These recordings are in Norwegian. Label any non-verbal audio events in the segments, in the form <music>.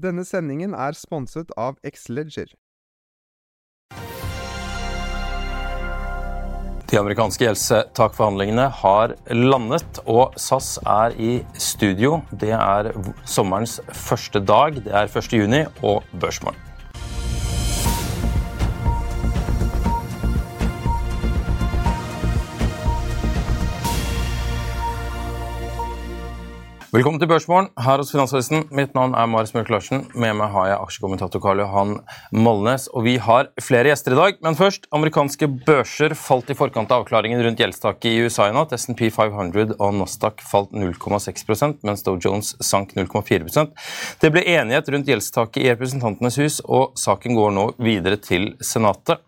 Denne sendingen er sponset av Xleger. De amerikanske helsetakforhandlingene har landet, og SAS er i studio. Det er sommerens første dag. Det er 1. juni og børsmorgen. Velkommen til Børsmorgen her hos Finansavisen. Mitt navn er Marius Mørk Larsen. Med meg har jeg aksjekommentator Karl Johan Molnes. Og vi har flere gjester i dag. Men først, amerikanske børser falt i forkant av avklaringen rundt gjeldstaket i USA i natt. SMP 500 og Nasdaq falt 0,6% mens Dow Jones sank 0,4% Det ble enighet rundt gjeldstaket i Representantenes hus, og saken går nå videre til Senatet.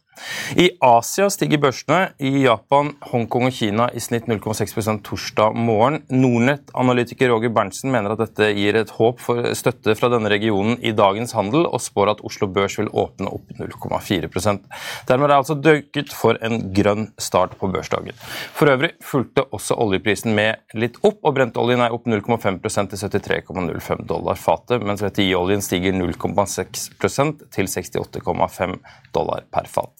I Asia stiger børsene. I Japan, Hongkong og Kina i snitt 0,6% torsdag morgen. Nordnett-analytiker Roger Berntsen mener at dette gir et håp for støtte fra denne regionen i dagens handel, og spår at Oslo Børs vil åpne opp 0,4% Dermed er det altså døket for en grønn start på børsdagen. For øvrig fulgte også oljeprisen med litt opp, og brentoljen er opp 0,5% til 73,05 dollar fatet, mens VTI-oljen stiger 0,6% til 68,5 dollar per fat.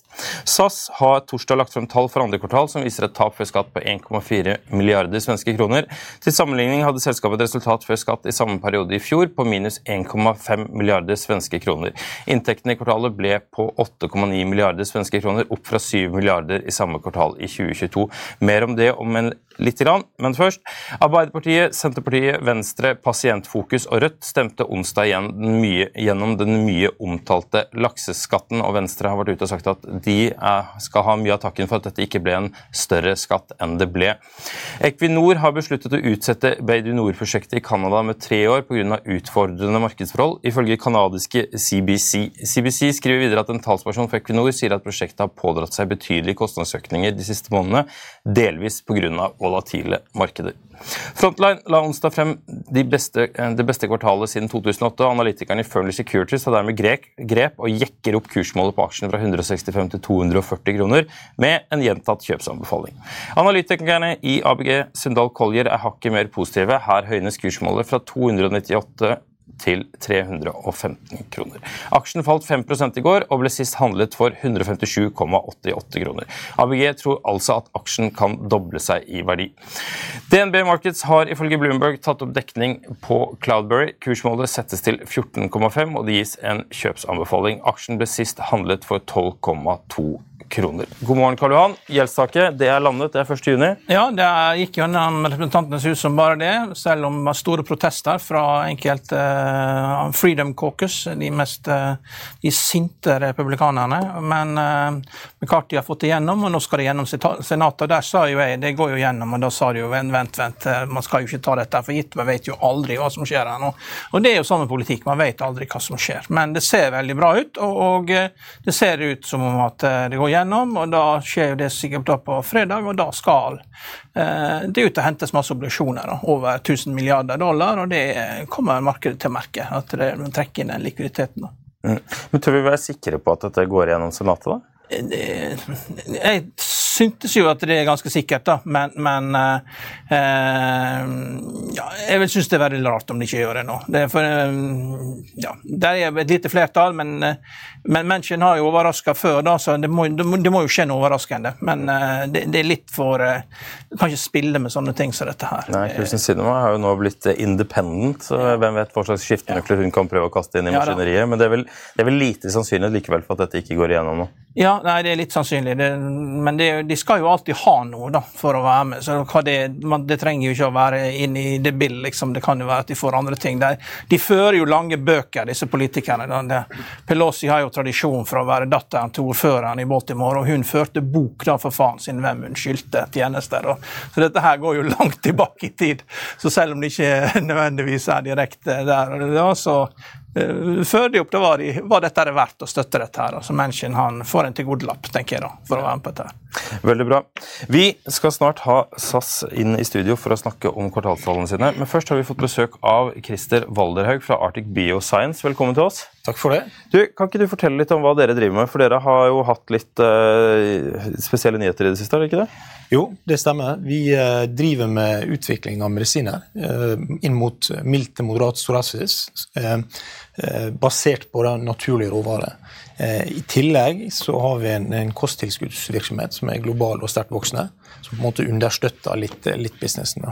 SAS har torsdag lagt frem tall for andre kvartal som viser et tap før skatt på 1,4 milliarder svenske kroner. Til sammenligning hadde selskapet et resultat før skatt i samme periode i fjor på minus 1,5 milliarder svenske kroner. Inntektene i kvartalet ble på 8,9 milliarder svenske kroner, opp fra 7 milliarder i samme kvartal i 2022. Mer om det om en lite grann, men først. Arbeiderpartiet, Senterpartiet, Venstre, Pasientfokus og Rødt stemte onsdag igjen mye, gjennom den mye omtalte lakseskatten, og Venstre har vært ute og sagt at de er, skal ha mye av takken for at dette ikke ble en større skatt enn det ble. Equinor har besluttet å utsette Beidou Nord-prosjektet i Canada med tre år pga. utfordrende markedsforhold, ifølge canadiske CBC. CBC skriver videre at en talsperson for Equinor sier at prosjektet har pådratt seg betydelige kostnadsøkninger de siste månedene, delvis pga volatile markeder. Frontline la onsdag frem de beste, eh, det beste kvartalet siden 2008. og Analytikerne i Furnish Securities har dermed grep, grep og jekker opp kursmålet på aksjen fra 165 til 240 kroner, med en gjentatt kjøpsanbefaling. Analytikerne i ABG Sundal Collier er hakket mer positive. Her høynes kursmålet fra 298 til 315 kroner. Aksjen falt 5% i går og ble sist handlet for 157,88 kroner. ABG tror altså at aksjen kan doble seg i verdi. DNB Markets har ifølge Bloomberg tatt opp dekning på Cloudberry. Kursmålet settes til 14,5 og det gis en kjøpsanbefaling. Aksjen ble sist handlet for 12,2 kroner. God morgen, Karl Johan. Gjeldstaket det er landet, det er 1. juni. Ja, det gikk gjennom Representantenes hus som bare det, selv om det var store protester fra enkelte uh, Freedom Caucus, de mest uh, de sinte republikanerne. Men uh, McCarthy har fått det gjennom, og nå skal det gjennom Senatet. Der sa jo jeg det går jo gjennom, og da sa de jo vent, vent, man skal jo ikke ta dette for gitt, man vet jo aldri hva som skjer her nå. Og det er jo samme politikk, man vet aldri hva som skjer. Men det ser veldig bra ut, og, og det ser ut som om at det går gjennom og da skjer jo det sikkert da på fredag, og da skal eh, det ut og hentes masse obligasjoner, da, over 1000 milliarder dollar, og det kommer markedet til å merke, at det trekker inn den likviditeten. da. Mm. Men Tør vi være sikre på at dette går gjennom Senatet? da? Det, jeg syntes jo at det er ganske sikkert, da. Men, men eh, ja, jeg vil synes det er veldig rart om de ikke gjør det nå. Det er, for, ja, der er et lite flertall, men, men Menchen har jo overraska før, da, så det må, det, må, jo skje noe overraskende. Men det, det, er litt for Du kan ikke spille med sånne ting som dette her. Nei, Christian Sinema har jo nå blitt independent, så hvem vet hva slags skiftenøkler hun kan prøve å kaste inn i maskineriet. Men det er, vel, det er vel lite sannsynlig likevel for at dette ikke går igjennom nå? Ja, nei, det er litt sannsynlig. Det, men det, de skal jo alltid ha noe da, for å være med. Så det, man, det, trenger jo ikke å være inn i det bildet. Liksom. Det kan jo være at de får andre ting. De, de fører jo lange bøker, disse politikerne. Da. Pelosi har jo tradisjon for å være datteren til ordføreren i Baltimore, og hun førte bok da for faen sin hvem hun skyldte tjenester. Og, så dette her går jo langt tilbake i tid. Så selv om det ikke <laughs> nødvendigvis er direkte der, da, så før de opp, da var, de, var dette verdt å støtte dette. her. Altså Manchin han får en tilgodelapp, tenker jeg da, for å være med på dette. her. Veldig bra. Vi skal snart ha SAS inn i studio for å snakke om kvartalstallene sine. Men først har vi fått besøk av Christer Walderhaug fra Arctic Bioscience. Velkommen til oss. Takk for det. Du, kan ikke du fortelle litt om hva dere driver med? For dere har jo hatt litt uh, spesielle nyheter i det siste, er det ikke det? Jo, det stemmer. Vi uh, driver med utvikling av medisiner uh, inn mot mild til moderat psoriasis. Eh, basert på den naturlige råvarer. Eh, I tillegg så har vi en, en kosttilskuddsvirksomhet som er global og sterkt voksende. Som på en måte understøtter litt, litt businessen.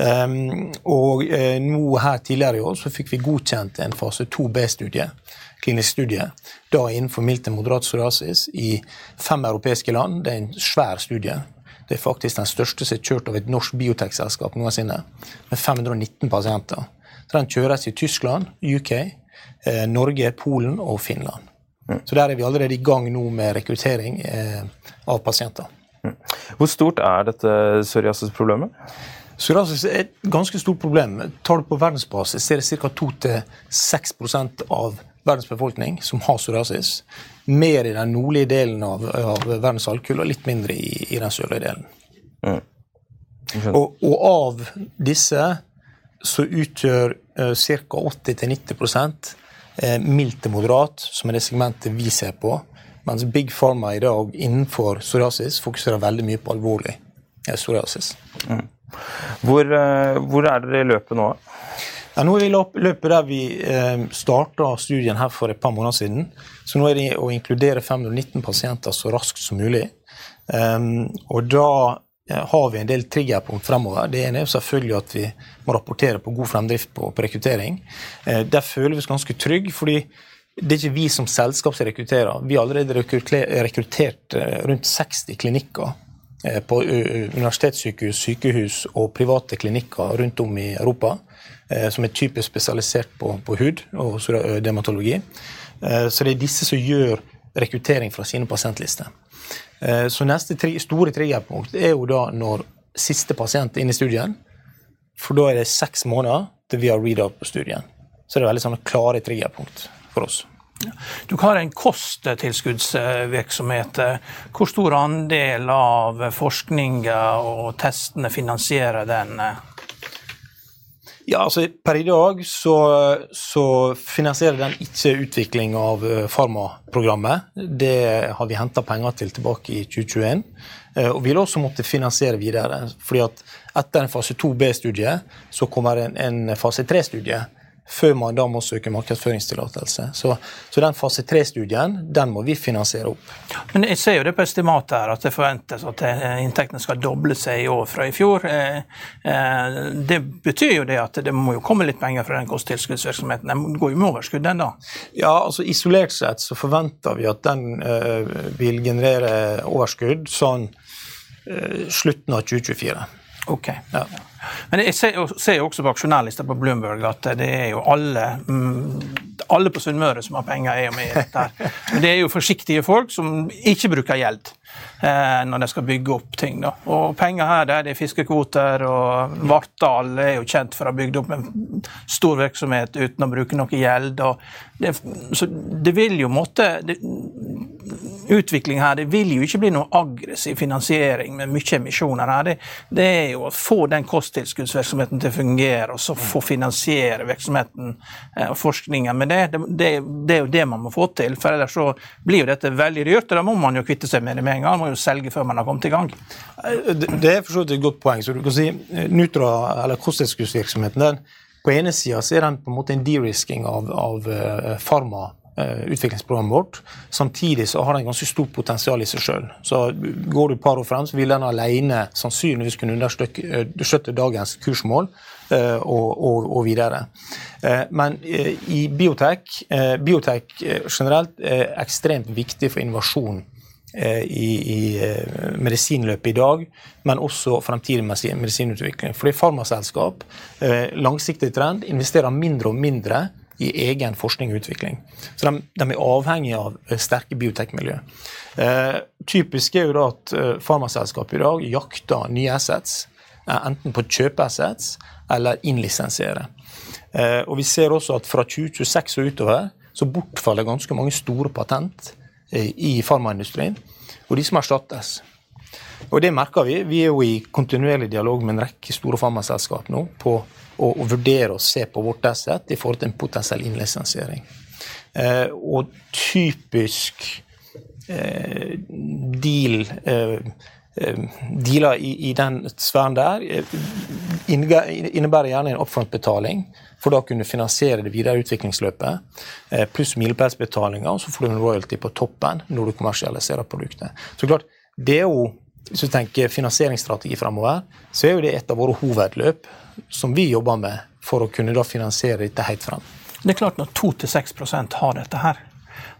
Um, og uh, nå her tidligere i år så fikk vi godkjent en fase 2B-studie klinisk studie da innenfor mild til moderat psoriasis i fem europeiske land. Det er en svær studie. Det er faktisk den største som er kjørt av et norsk biotekselskap noensinne, med 519 pasienter. Så Den kjøres i Tyskland, UK, Eh, Norge, Polen og Finland. Så der er vi allerede i gang nå med rekruttering eh, av pasienter. Hvor stort er dette psoriasis-problemet? Psoriasis er et ganske stort problem. Tar du på verdensbasis, er det ca. 2-6 av verdens befolkning som har psoriasis. Mer i den nordlige delen av, av verdens halvkule og litt mindre i, i den sørlige delen. Mm. Og, og, av disse så utgjør uh, ca. 80-90 eh, mildt til moderat, som er det segmentet vi ser på. Mens Big Pharma i dag innenfor psoriasis fokuserer veldig mye på alvorlig eh, psoriasis. Mm. Hvor, eh, hvor, er dere i løpet nå? Ja, nå er vi i løpet der vi eh, starta studien her for et par måneder siden. Så nå er det å inkludere 519 pasienter så raskt som mulig. Um, og da Eh, har vi en del triggerpunkt fremover. Det ene er selvfølgelig at vi må rapportere på god fremdrift på, på rekruttering. Eh, der føler vi oss ganske trygge, fordi det er ikke vi som selskap som rekrutterer. Vi har allerede rekruttert eh, rundt 60 klinikker på universitetssykehus, sykehus og private klinikker rundt om i Europa, som er typisk spesialisert på, på hud og dermatologi. Så det er disse som gjør rekruttering fra sine pasientlister. Eh, så neste tri store triggerpunkt er jo da når siste pasient er inne i studien. For da er det seks måneder til vi har read-out på studien. Så det er veldig sånne klare triggerpunkt for oss. Du har en kosttilskuddsvirksomhet. Hvor stor andel av forskninga og testene finansierer den? Ja, altså Per i dag så, så finansierer den ikke utvikling av uh, Farma-programmet. Det har vi henta penger til tilbake i 2021. Uh, og vil også måtte finansiere videre. fordi at etter en fase 2B-studie så kommer en, en fase 3-studie før man da må søke markedsføringstillatelse. Så, så, den fase 3-studien den må vi finansiere opp. Men Jeg ser jo det på estimatet her at det forventes at eh, inntektene skal doble seg i år fra i fjor. Eh, eh, det betyr jo det at det må jo komme litt penger fra den kosttilskuddsvirksomheten. Den går jo med overskudd, den da? Ja, altså Isolert sett så forventer vi at den vil generere overskudd sånn slutten av 2024. Ok. Ja. Men jeg ser, ser jo også på aksjonærlista på Bloomberg at det er jo alle mm, alle på Sunnmøre som har penger, er jo med i dette. her. Men det er jo forsiktige folk som ikke bruker gjeld eh, når de skal bygge opp ting. da. Og penger her det er fiskekvoter, og Vartdal er jo kjent for å ha bygd opp en stor virksomhet uten å bruke noe gjeld. det, så det vil jo måtte det, utvikling her. Det vil jo ikke bli noe aggressiv finansiering med mye emisjoner her. Det, det er jo å få den kosttilskuddsvirksomheten til å fungere, og så få finansiere virksomheten og forskningen med det. Det, det. det, er jo det man må få til. For ellers så blir jo dette veldig dyrt, og da må man jo kvitte seg med det med en gang. Man må jo selge før man har kommet i gang. Det er for så vidt et godt poeng. så du kan si Nutra, eller kosttilskuddsvirksomheten, den på ene sida er den på en måte en de-risking av, av farma utviklingsprogrammet vårt. Samtidig så har den ganske stort potensial i seg sjøl. Så går du et par år frem, så vil den alene sannsynligvis kunne understøtte dagens kursmål. Uh, og, og, og, videre. men i biotek, biotek generelt er ekstremt viktig for innovasjon Eh, i, i eh, medisinløpet i dag, men også fremtidig medisinutvikling. Fordi farmaselskap, eh, langsiktig trend, investerer mindre og mindre i egen forskning og utvikling. Så de, de er avhengig av sterke biotekmiljø. Eh, typisk er jo da at farmaselskap i dag jakter nye assets, enten på kjøpe assets eller innlisensiere. Eh, og vi ser også at fra 2026 og utover så bortfaller ganske mange store patent Eh, i farmaindustrien, og de som erstattes. Og Det merker vi. Vi er jo i kontinuerlig dialog med en rekke store farmaselskap nå på å, og vurdere og se på vårt asset i forhold til en potensiell innlisensiering. Eh, og typisk eh, deal eh, eh dealer i, i, den sfæren der eh, innebærer gjerne en oppfrontbetaling for da å kunne finansiere det videre utviklingsløpet, eh, pluss milepælsbetalinger, og så får du en royalty på toppen når du kommersialiserer produktet. Så klart, det er jo, Hvis du tenker finansieringsstrategi fremover, så er jo det et av våre hovedløp som vi jobber med for å kunne da finansiere dette helt frem. Det er klart Når 2-6% har dette her,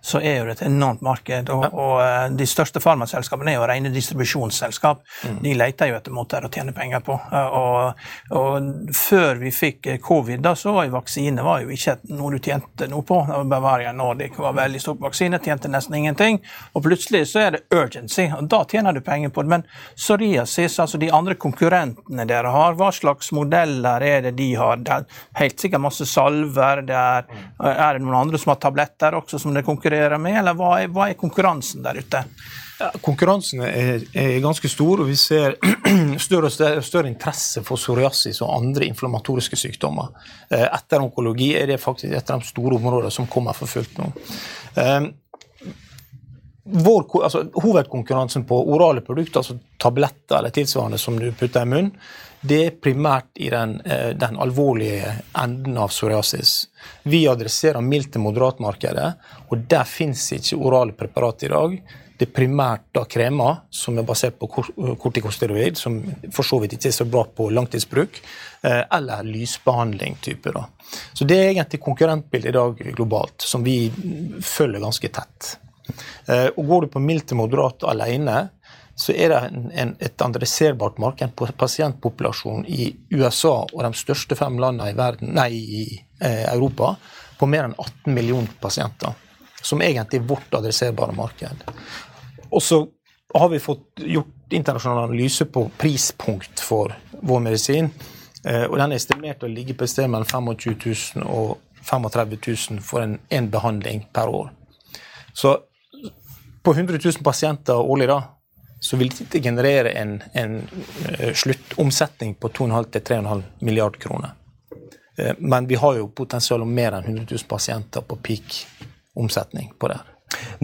så er jo det et enormt marked. Og, og eh, de største farmaselskapene er jo rene distribusjonsselskap. Mm. De leter jo etter måter å tjene penger på. Eh, og, og, før vi fikk covid, da, så var jo vaksine var jo ikke noe du tjente noe på. Bavaria Nordic var veldig stor på vaksine, tjente nesten ingenting. Og plutselig så er det urgency, og da tjener du penger på det. Men psoriasis, altså de andre konkurrentene dere har, hva slags modeller er det de har? Det er helt sikkert masse salver. Det er, er det noen andre som har tabletter også, som det konkurrerer konkurrerer med, eller hva er, hva er konkurransen der ute? Ja, konkurransen er, er, ganske stor, og vi ser <clears throat> større, større, interesse for psoriasis og andre inflammatoriske sykdommer. Eh, etter onkologi er det faktisk et av de store områdene som kommer for fullt nå. Eh, vår, altså, hovedkonkurransen på orale produkter, altså tabletter eller tilsvarende som du putter i munnen, det er primært i den, eh, den, alvorlige enden av psoriasis. Vi adresserer mildt til moderatmarkedet, og der fins ikke orale preparat i dag. Det er primært da kremer som er basert på kortikosteroid, som for så vidt ikke er så bra på langtidsbruk, eh, eller lysbehandling. type da. Så det er egentlig konkurrentbildet i dag globalt, som vi følger ganske tett. Eh, og Går du på mildt til moderat alene, så er det en, en, et adresserbart marked, på pasientpopulasjon i USA og de største fem landene i, verden, nei, i eh, Europa på mer enn 18 millioner pasienter. Som egentlig er vårt adresserbare marked. Og så har vi fått gjort internasjonal analyse på prispunkt for vår medisin. Eh, og den er estimert å ligge på et sted mellom 25 000 og 35 000 for én behandling per år. Så på 100 000 pasienter årlig da, så vil dette generere en, en uh, sluttomsetning på 2,5-3,5 milliard kroner. Uh, men vi har jo potensial om mer enn 100 000 pasienter på peak omsetning på det.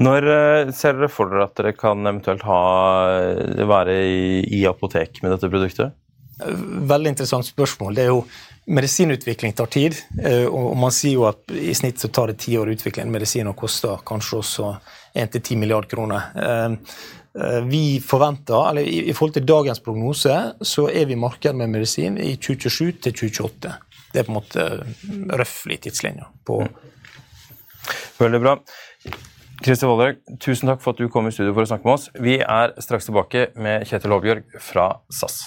Når uh, ser dere for dere at dere kan eventuelt ha, være i, i apotek med dette produktet? Veldig interessant spørsmål. Det er jo Medisinutvikling tar tid, og man sier jo at i snitt så tar det ti år å utvikle en medisin og koster kanskje også 1-10 milliard kroner. Eh, vi forventer, eller i, forhold til dagens prognose, så er vi i med medisin i 2027 til 2028. Det er på en måte røftlig tidslinja på mm. Veldig bra. Christer Wollberg, tusen takk for at du kom i studio for å snakke med oss. Vi er straks tilbake med Kjetil Håbjørg fra SAS.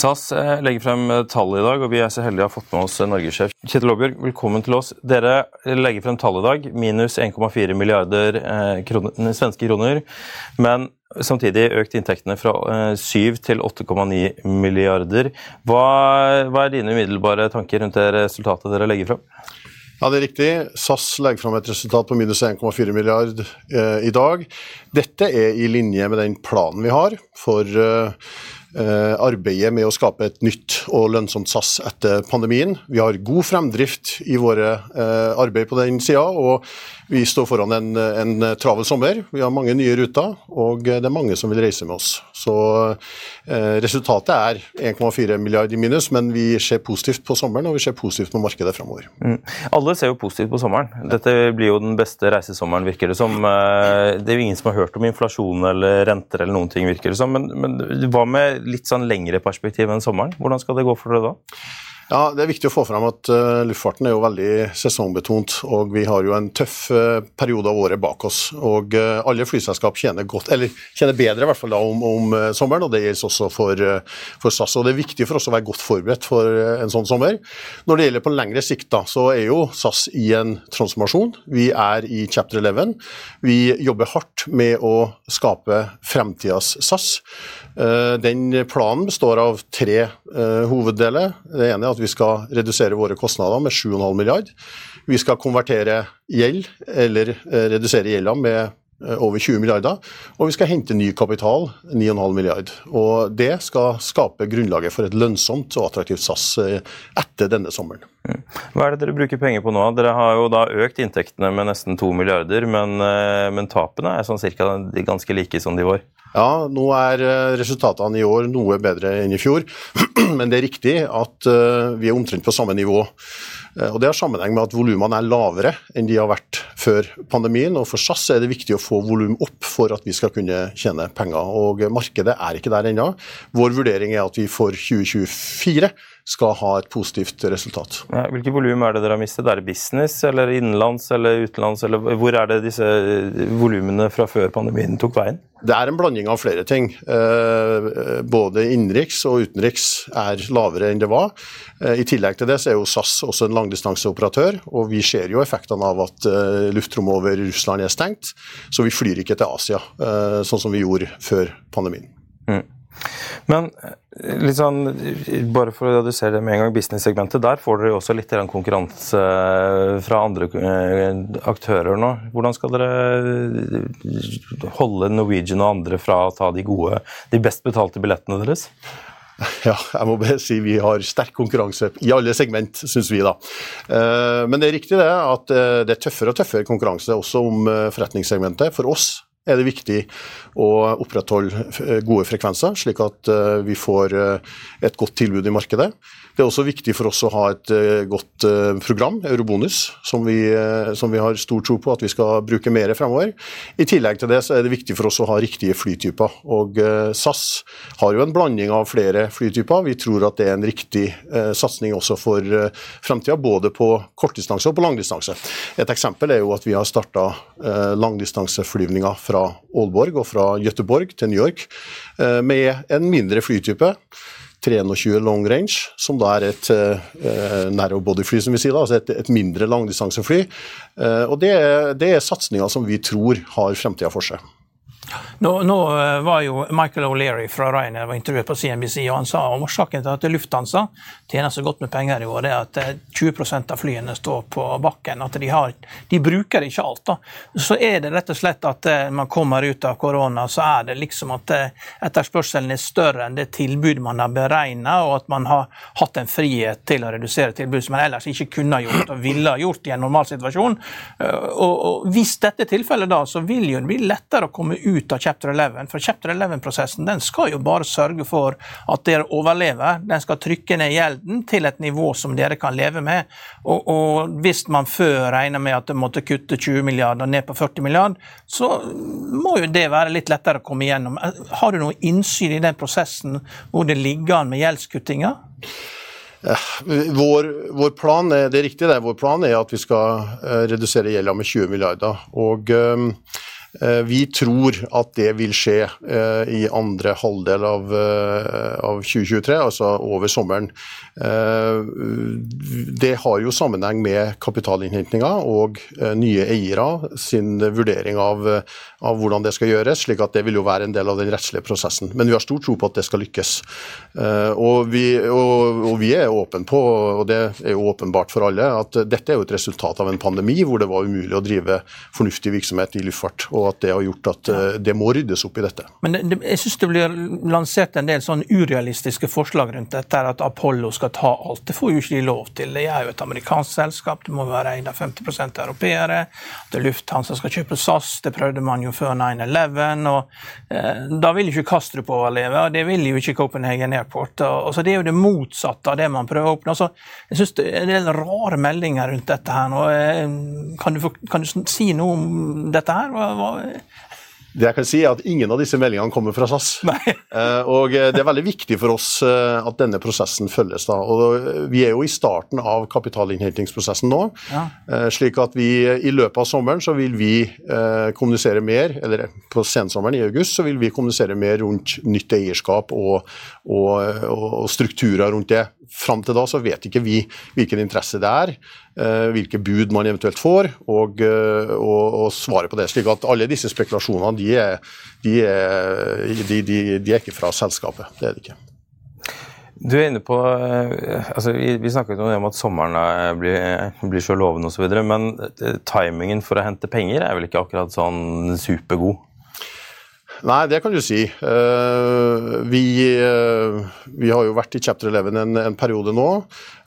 SAS eh, legger frem tall i dag, og vi er så heldige å ha fått med oss norgessjef Kjetil Aabjørg. Velkommen til oss. Dere legger frem tall i dag, minus 1,4 milliarder eh, kroner, svenske kroner. Men samtidig økt inntektene fra 7 eh, til 8,9 milliarder. Hva, hva er dine umiddelbare tanker rundt det resultatet dere legger frem? Ja, det er riktig. SAS legger fram et resultat på minus 1,4 milliard eh, i dag. Dette er i linje med den planen vi har for eh, Eh, arbeidet med å skape et nytt og lønnsomt SAS etter pandemien. Vi har god fremdrift i våre eh, arbeid på den sida, og vi står foran en, en, travel sommer. Vi har mange nye ruter, og det er mange som vil reise med oss. Så eh, resultatet er 1,4 milliard i minus, men vi ser positivt på sommeren og vi ser positivt på markedet fremover. Mm. Alle ser jo positivt på sommeren. Dette blir jo den beste reisesommeren, virker det som. Det er jo ingen som har hørt om inflasjon eller renter eller noen ting, virker det som. Men, men hva med litt sånn lengre perspektiv enn sommeren. Hvordan skal det gå for dere da? Ja, Det er viktig å få fram at uh, luftfarten er jo veldig sesongbetont, og vi har jo en tøff uh, periode av året bak oss. og uh, Alle flyselskap tjener godt, eller tjener bedre i hvert fall da om, om sommeren, og det gjelder også for, for, SAS. og Det er viktig for oss å være godt forberedt for en sånn sommer. Når det gjelder på lengre sikt, da, så er jo SAS i en transformasjon. Vi er i chapter 11. Vi jobber hardt med å skape fremtidas SAS. Den planen består av tre hoveddeler. Det ene er at vi skal redusere våre kostnader med 7,5 milliard. Vi skal konvertere gjeld, eller eh, redusere gjelda med eh, over 20 milliarder, og vi skal hente ny kapital, 9,5 milliard. Og Det skal skape grunnlaget for et lønnsomt og attraktivt SAS eh, etter denne sommeren. Mm. Hva er det dere bruker penger på nå? Dere har jo da økt inntektene med nesten 2 milliarder, men, men tapene er sånn cirka ganske like som de var? Ja, nå er eh, resultatene i år noe bedre enn i fjor, <clears throat> men det er riktig at eh, vi er omtrent på samme nivå. Eh, og Det har sammenheng med at volumene er lavere enn de har vært før pandemien. og For SAS er det viktig å få volum opp for at vi skal kunne tjene penger. og Markedet er ikke der ennå. Vår vurdering er at vi for 2024 skal ha et positivt resultat. Ja, hvilke volum er det dere har mistet? Er det business eller innenlands eller utenlands? Eller hvor er det disse volumene fra før pandemien tok veien? Det er en blanding av flere ting. Eh, både innenriks og utenriks er lavere enn det var. Eh, I tillegg til det så er jo SAS også en langdistanseoperatør, og vi ser jo effektene av at eh, luftrommet over Russland er stengt. Så vi flyr ikke til Asia, sånn som vi gjorde før pandemien. Mm. Men eh, litt sånn, bare for å redusere det med en gang, business-segmentet, der får dere jo også litt konkurranse eh, fra andre eh, aktører nå. Hvordan skal dere holde Norwegian og andre fra å ta de gode, de best betalte billettene deres? <laughs> Ja, jeg må bare si vi har sterk konkurranse i alle segment, syns vi da. Men det er riktig det at det er tøffere og tøffere konkurranse også om forretningssegmentet. For oss er det viktig å opprettholde gode frekvenser, slik at vi får et godt tilbud i markedet. Det er også viktig for oss å ha et godt program, Eurobonus, som vi, som vi, har stor tro på at vi skal bruke mer fremover. I tillegg til det så er det viktig for oss å ha riktige flytyper. Og SAS har jo en blanding av flere flytyper. Vi tror at det er en riktig satsing også for uh, fremtida, både på kortdistanse og på langdistanse. Et eksempel er jo at vi har starta langdistanseflyvninger fra Aalborg og fra Göteborg til New York med en mindre flytype. 320 long range, som da er et uh, narrow body-fly, som vi sier, da, altså et, et mindre langdistansefly. Uh, og Det, det er satsinga som vi tror har fremtida for seg. Nå, nå, eh, var jo Michael O'Leary fra Ryanair var intervjuet på CNBC, og han sa om årsaken til at Lufthansa tjener så godt med penger i år, det er at 20 eh, av flyene står på bakken. At de, har, de bruker ikke alt. da. Så er det rett og slett at eh, man kommer ut av korona, så er det liksom at etterspørselen er større enn det tilbud man har beregna, og at man har hatt en frihet til å redusere tilbud som man ellers ikke kunne ha gjort og ville ha gjort i en normal situasjon. Og, og Hvis dette er tilfellet da, så vil det bli lettere å komme ut ut av chapter 11. For chapter 11-prosessen den skal jo bare sørge for at dere overlever. Den skal trykke ned gjelden til et nivå som dere kan leve med. Og, og hvis man før regner med at det måtte kutte 20 milliarder ned på 40 milliarder, så må jo det være litt lettere å komme igjennom. Har du noe innsyn i den prosessen hvor det ligger an med gjeldskuttinga? Vår, vår, plan er, det er riktig det, vår plan er at vi skal uh, redusere gjelda med 20 milliarder. Og Eh, vi tror at det vil skje eh, i andre halvdel av, eh, av 2023, altså over sommeren. Det har jo sammenheng med kapitalinnhentinga og nye eiere sin vurdering av, av, hvordan det skal gjøres, slik at det vil jo være en del av den rettslige prosessen. Men vi har stor tro på at det skal lykkes. Og vi, og, og vi er åpne på, og det er jo åpenbart for alle, at dette er jo et resultat av en pandemi hvor det var umulig å drive fornuftig virksomhet i luftfart. og at det har gjort at det må ryddes opp i dette. Men det, jeg synes det blir lansert en del sånn urealistiske forslag rundt dette, at Apollo skal ta alt. Det får jo ikke de lov til. Det er jo et amerikansk selskap, det må være eid av 50% europeere. Det er Lufthansa skal kjøpe SAS, det prøvde man jo før 9-11. og uh, Da vil ikke Kastrup overleve, og det vil jo ikke Copenhagen Airport. Og, og så Det er jo det motsatte av det man prøver å oppnå. Så jeg synes det er en del rare meldinger rundt dette her. nå. Uh, kan du, kan du si noe om dette her? Hva, hva, det jeg kan si er at Ingen av disse meldingene kommer fra SAS. <laughs> Eh, og eh, Det er veldig viktig for oss eh, at denne prosessen følges. da. Og Vi er jo i starten av kapitalinnhentingsprosessen nå. Ja. slik at vi i løpet av sommeren så vil vi kommunisere mer, eller på sensommeren i august så vil vi kommunisere mer rundt nytt eierskap og, og, og strukturer rundt det. Fram til da så vet ikke vi hvilken interesse det er, eh, hvilke bud man eventuelt får, og, eh, og, og svaret på det. slik at alle disse spekulasjonene de er, de, er, de, de er, ikke fra selskapet. Det er det ikke. Du er inne på, eh, altså Vi, vi snakket om at sommeren blir, blir så lovende osv., men timingen for å hente penger er vel ikke akkurat sånn supergod? Nei, det kan du si. Uh, vi, uh, vi, har jo vært i chapter 11 en, en periode nå.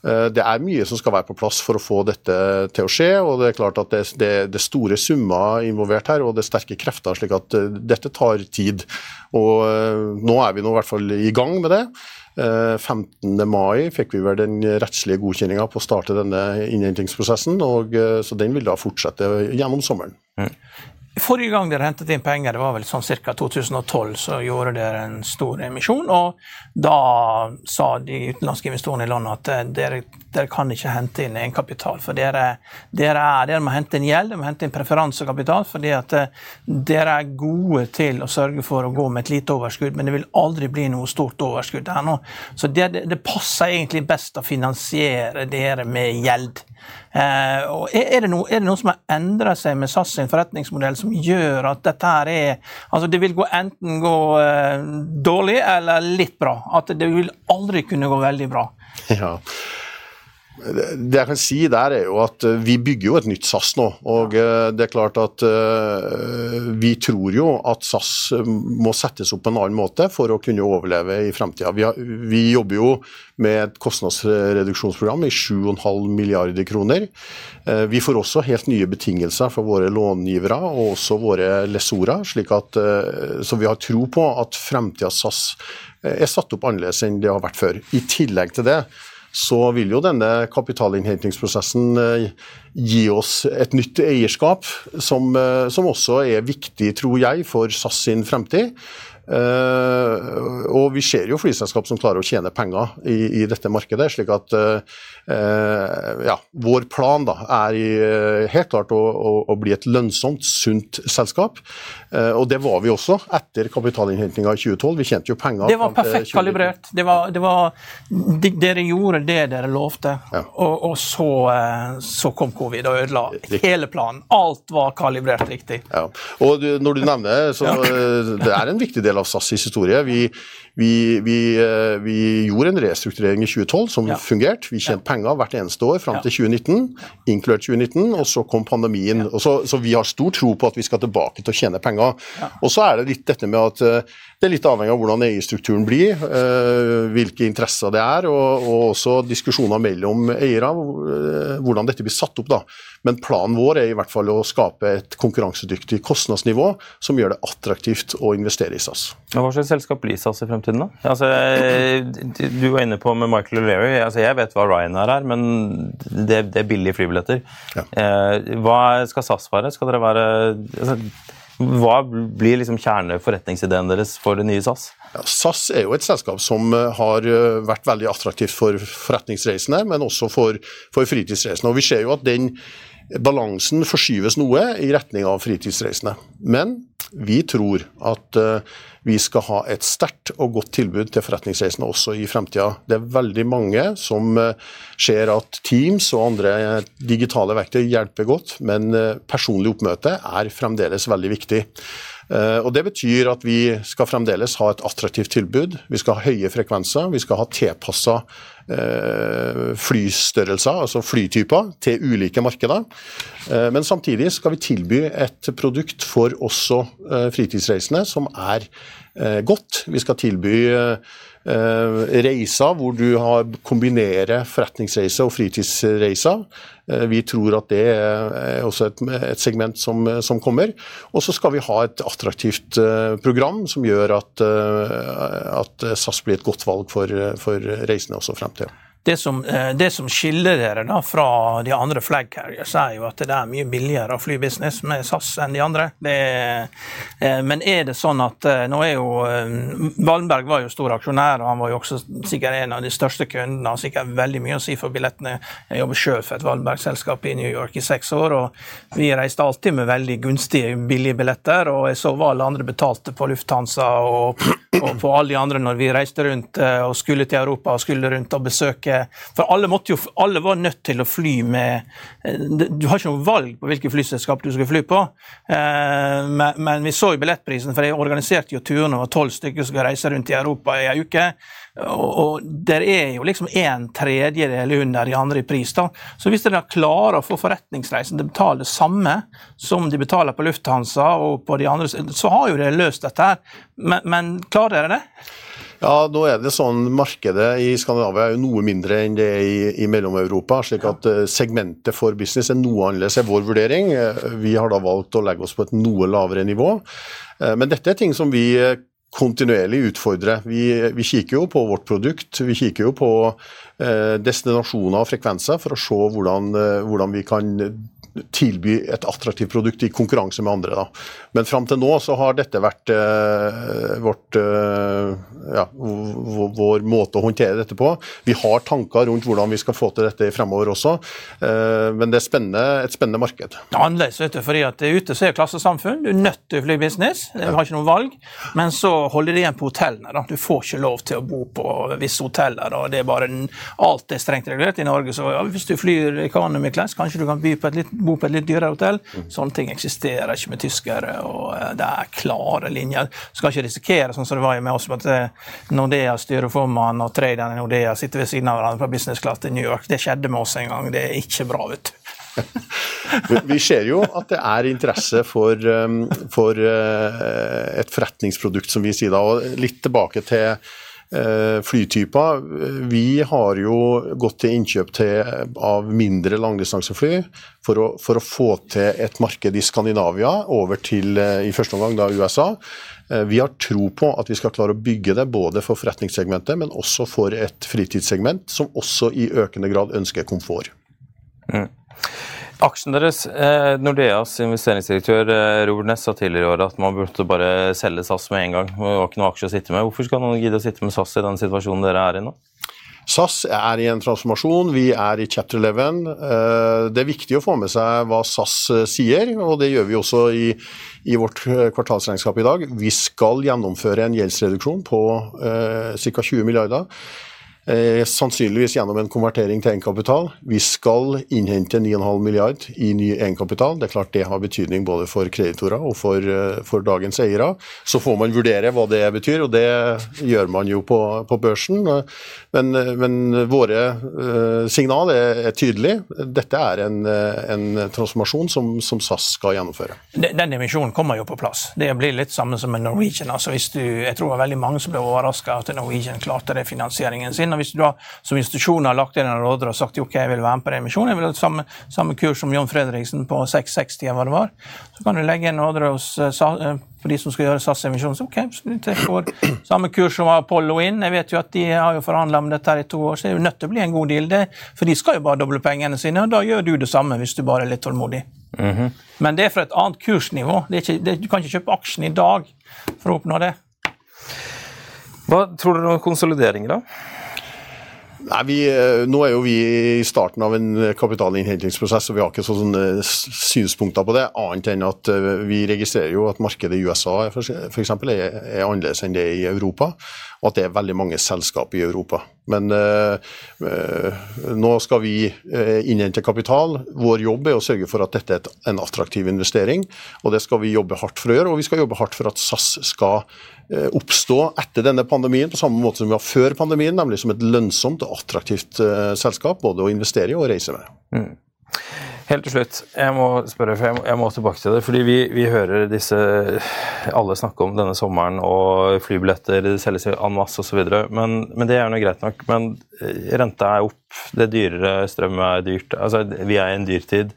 Uh, det er mye som skal være på plass for å få dette til å skje. og Det er klart at det, det, det store summer involvert her, og det er sterke krefter. slik at dette tar tid. Og Nå er vi nå i hvert fall i gang med det. 15. mai fikk vi vel den rettslige godkjenninga på å starte denne innhentingsprosessen, og så den vil da fortsette gjennom sommeren. Forrige gang dere hentet inn penger, det var vel sånn ca. 2012, så gjorde dere en stor emisjon. og Da sa de utenlandske investorene i landet at eh, dere dere kan ikke hente inn egenkapital. For dere, dere, er, dere må hente inn gjeld, dere må hente inn preferansekapital. fordi at eh, dere er gode til å sørge for å gå med et lite overskudd, men det vil aldri bli noe stort overskudd her nå. Så det, det passer egentlig best å finansiere dere med gjeld. Eh, og er det, noe, er, det noe, som har endret seg med SAS sin forretningsmodell som gjør at dette her er Altså det vil gå, enten gå eh, dårlig eller litt bra. At det vil aldri kunne gå veldig bra. Ja. Det jeg kan si der er jo at eh, Vi bygger jo et nytt SAS nå. og eh, det er klart at uh, Vi tror jo at SAS må settes opp på en annen måte for å kunne overleve i fremtida. Vi, vi, jobber jo med et kostnadsreduksjonsprogram i 7,5 milliarder kroner. Vi får også helt nye betingelser for våre långivere og også våre lesorer. slik at, Så vi har tro på at fremtidas SAS er satt opp annerledes enn det har vært før. I tillegg til det så vil jo denne kapitalinnhentingsprosessen eh, gi oss et nytt eierskap, som, eh, som også er viktig, tror jeg, for SAS sin fremtid. Uh, og vi ser jo flyselskap som klarer å tjene penger i, i dette markedet. slik at uh, ja, vår plan da er i, helt klart å, å, å, bli et lønnsomt, sunt selskap. Uh, og det var vi også etter kapitalinnhentinga i 2012. Vi tjente jo penger. Det var perfekt kalibrert. Det var, det var, de, dere gjorde det dere lovte, ja. og, og så, så, kom covid og ødela hele planen. Alt var kalibrert riktig. Ja. Og du, når du nevner så det er en viktig del av SAS' historie. Vi, vi, vi, eh, vi, gjorde en restrukturering i 2012 som ja. fungerte. Vi tjente penger hvert eneste år fram til 2019, inkludert 2019, og så kom pandemien. Så, så, vi har stor tro på at vi skal tilbake til å tjene penger. Og så er det litt dette med at eh, det er litt avhengig av hvordan eierstrukturen blir, eh, hvilke interesser det er, og, og også diskusjoner mellom eiere, hvordan dette blir satt opp. da. Men planen vår er i hvert fall å skape et konkurransedyktig kostnadsnivå som gjør det attraktivt å investere i SAS. Hva slags selskap blir SAS i fremtiden, da? Altså, du var inne på med Michael O'Leary. Altså, jeg vet hva Ryanair er, men det, det er billige flybilletter. Ja. Eh, hva skal SAS være? Skal dere være altså, hva blir liksom kjerneforretningsideen deres for det nye SAS? Ja, SAS er jo et selskap som eh, har eh, vært veldig attraktivt for forretningsreisende, men også for, for fritidsreisende. Og Vi ser jo at den balansen forskyves noe i retning av fritidsreisende. Men vi tror at uh, vi skal ha et sterkt og godt tilbud til forretningsreisende også i fremtida. Det er veldig mange som uh, ser at Teams og andre digitale verktøy hjelper godt, men personlig oppmøte er fremdeles veldig viktig. Og Det betyr at vi skal fremdeles ha et attraktivt tilbud. Vi skal ha høye frekvenser, vi skal ha tilpassa Eh, flystørrelser, altså flytyper, til ulike markeder. Eh, men samtidig skal vi tilby et produkt for også eh, fritidsreisende som er godt. Vi skal tilby reiser hvor du har kombinerer forretningsreiser og fritidsreiser. Vi tror at det er også et, segment som, som kommer. Og så skal vi ha et attraktivt program som gjør at, at SAS blir et godt valg for, for reisende også frem til det som, eh, det som, skiller dere da fra de andre flag carriers, er jo at det er mye billigere å fly business med SAS enn de andre. Er, eh, men er det sånn at eh, nå er jo Wallenberg var jo stor aksjonær, og han var jo også sikkert en av de største kundene. Han Har sikkert veldig mye å si for billettene. Jeg jobber sjøl for et Wallenberg-selskap i New York i seks år, og vi reiste alltid med veldig gunstige, billige billetter. Og jeg så hva alle andre betalte på Lufthansa og, og på alle de andre når vi reiste rundt og skulle til Europa og skulle rundt og besøke for alle, jo, alle, var nødt til å fly med eh, Du har ikke noe valg på hvilket flyselskap du skal fly på. Eh, men, vi så jo billettprisen, for jeg organiserte jo turene og tolv stykker som skal reise rundt i Europa i ei uke. Og, og der er jo liksom en tredjedel under de andre i pris. da. Så hvis dere klarer å få forretningsreisen til å betale det samme som de betaler på Lufthansa og på de andre, så har jo dere løst dette her. Men, men klarer dere det? Ja, nå er det sånn Markedet i Skandinavia er jo noe mindre enn det er i, i Mellom-Europa. slik at uh, segmentet for business er noe annerledes, er vår vurdering. Uh, vi har da valgt å legge oss på et noe lavere nivå. Uh, men dette er ting som vi kontinuerlig utfordre. Vi, vi, kikker jo på vårt produkt, vi kikker jo på destinasjoner og frekvenser for å se hvordan, hvordan vi kan tilby et attraktivt produkt i konkurranse med andre. Da. Men fram til nå så har dette vært eh, vårt, eh, ja, vår måte å håndtere dette på. Vi har tanker rundt hvordan vi skal få til dette fremover også, uh, men det er spennende, et spennende marked. Det er annerledes, fordi at ute så er klassesamfunn. Du er nødt til å fly business, du har ikke noe valg. Men så holder det igjen på hotellene. Da. Du får ikke lov til å bo på visse hoteller. Da. det er bare Alt er strengt regulert i Norge. så ja, Hvis du flyr economy class, kanskje du kan på litt, bo på et litt dyrere hotell. Mm. Sånne ting eksisterer ikke med tyskere. og eh, Det er klare linjer. Du skal ikke risikere sånn som det var med oss, at Nordea styrer formann, og traderen i Nordea sitter ved siden av hverandre på business class til New York. Det skjedde med oss en gang. Det er ikke bra, vet du. Vi ser jo at det er interesse for, um, for eh, et forretningsprodukt, som vi sier da. og Litt tilbake til Eh, flytyper. Vi har jo gått til innkjøp til, av mindre langdistansefly for å, for å få til et marked i Skandinavia over til eh, i første omgang da USA. Vi har tro på at vi skal klare å bygge det både for forretningssegmentet, men også for et fritidssegment som også i økende grad ønsker komfort. Mm. Aksjen deres, eh, Nordeas investeringsdirektør eh, Robert Ness sa tidligere i året at man burde bare selge SAS med en gang. Det var ikke noe aksje å sitte med. Hvorfor skal noen gidde å sitte med SAS i den situasjonen dere er i nå? SAS er i en transformasjon, vi er i chapter 11. Eh, det er viktig å få med seg hva SAS sier, og det gjør vi også i, i vårt kvartalsregnskap i dag. Vi skal gjennomføre en gjeldsreduksjon på ca. 20 milliarder. Eh, sannsynligvis gjennom en konvertering til egenkapital. Vi skal innhente 9,5 milliard i ny egenkapital. Det er klart det har betydning både for kreditorer og for, eh, for, dagens eiere. Så får man vurdere hva det betyr, og det gjør man jo på, på børsen. Men, men, våre eh, signal er, er tydelig. Dette er en, en transformasjon som, som, SAS skal gjennomføre. Den dimensjonen kommer jo på plass. Det blir litt samme som med Norwegian. Altså du, jeg tror det var veldig mange som ble overraska at Norwegian klarte det finansieringen sin. Og Hvis du da som institusjon har lagt inn en råder og sagt ok, jeg vil være med på den emisjonen, jeg vil ha samme, samme kurs som John Fredriksen på 660 hva det var, så kan du legge inn råder hos uh, for de som skal gjøre SAS-emisjonen. Så ok, så får samme kurs som Apollo inn. Jeg vet jo at de har jo forhandla om dette her i to år, så det er jo nødt til å bli en god deal. Det, for de skal jo bare doble pengene sine, og da gjør du det samme hvis du bare er litt tålmodig. Mm -hmm. Men det er fra et annet kursnivå. Det ikke, det, du kan ikke kjøpe aksjen i dag for å oppnå det. Hva tror dere om konsolideringer, da? Nei, vi, eh, nå er jo vi i starten av en kapitalinnhentingsprosess, og vi har ikke sånne synspunkter på det, annet enn at eh, vi registrerer jo at markedet i USA f.eks. Er, er annerledes enn det i Europa, at det er veldig mange selskap i Europa. Men uh, nå skal vi uh, innhente kapital. Vår jobb er å sørge for at dette er en attraktiv investering, og det skal vi jobbe hardt for å gjøre. Og vi skal jobbe hardt for at SAS skal oppstå etter denne pandemien på samme måte som vi var før pandemien, nemlig som et lønnsomt og attraktivt selskap både å investere i og reise med. Mm. Helt til slutt, jeg må spørre, for jeg må, jeg må tilbake til det. fordi vi, vi, hører disse alle snakke om denne sommeren og flybilletter, det selges en masse osv. Men, men det er nå greit nok. Men eh, renta er opp, det er dyrere, strøm er dyrt. altså Vi er i en dyrtid.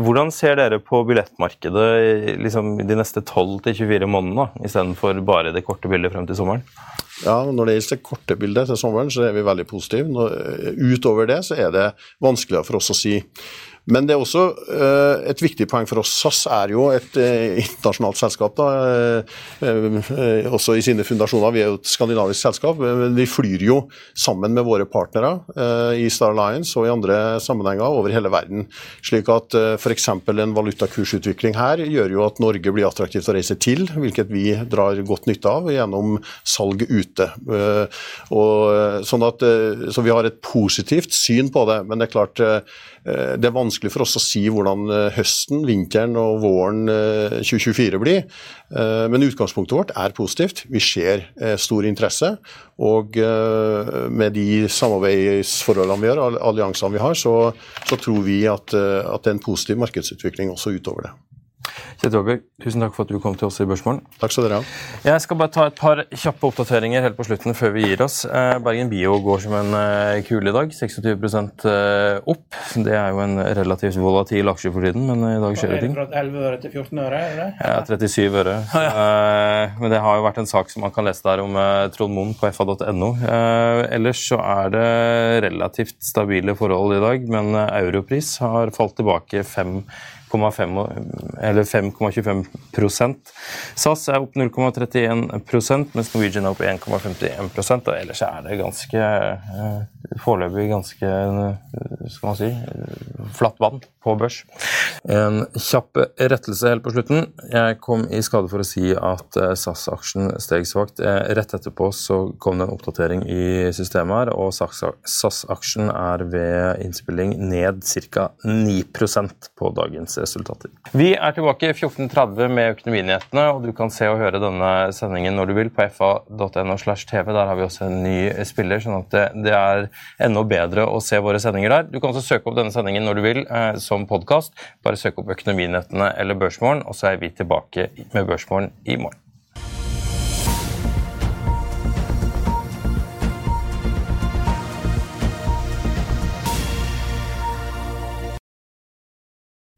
Hvordan ser dere på billettmarkedet liksom, de neste 12-24 månedene, istedenfor bare det korte bildet frem til sommeren? Ja, Når det gjelder det korte bildet til sommeren, så er vi veldig positive. Utover det så er det vanskeligere for oss å si. Men det er også uh, et viktig poeng for oss. SAS er jo et uh, internasjonalt selskap, da, uh, også i sine fundasjoner. Vi er jo et skandinavisk selskap, men vi flyr jo sammen med våre partnere i Star Alliance og i andre sammenhenger over hele verden. Slik at f.eks. en valutakursutvikling her gjør jo at Norge blir attraktivt å reise til, hvilket vi drar godt nytte av gjennom salg ute. Og, sånn at, så vi har et positivt syn på det, men det er klart Eh, det er vanskelig for oss å si hvordan eh, høsten, vinteren og våren 2024 eh, blir. Men utgangspunktet vårt er positivt. Vi ser stor interesse. Og med de samarbeidsforholdene vi har, alliansene vi har, så, så tror vi at, at det er en positiv markedsutvikling også utover det. Tete Aabjørg, tusen takk for at du kom til oss i Børsmorgen. Takk skal dere ha. Jeg skal bare ta et par kjappe oppdateringer helt på slutten før vi gir oss. Eh, Bergen Bio går som en eh, kule i dag. 26 eh, opp. Det er jo en relativt volatil aksje for tiden, men i dag skjer det ting. Fra 11 øre til 14 øre? er det? Ja, 37 øre. Eh, Men det har jo vært en sak som man kan lese der om Trond Moen på fa.no. Eh, Ellers så er det relativt stabile forhold i dag, men europris har falt tilbake 5,5 eller 5,25% SAS er opp 0,31% mens Norwegian er opp 1,51% og Ellers er det ganske eh, foreløpig ganske eh, skal man si, eh, flatt vann på børs. En kjapp rettelse helt på slutten. Jeg kom i skade for å si at SAS-aksjen steg svakt. Rett etterpå så kom det en oppdatering i systemet her, og SAS-aksjen er ved innspilling ned ca. 9% på dagens resultater. Vi er tilbake 14.30 med Økonominyhetene, og du kan se og høre denne sendingen når du vil på fa.no. slash tv. Der har vi også en ny spiller, sånn at det, er enda bedre å se våre sendinger der. Du kan også søke opp denne sendingen når du vil eh, som podkast. Bare søk opp Økonominyhetene eller Børsmorgen, og så er vi tilbake med Børsmorgen i morgen.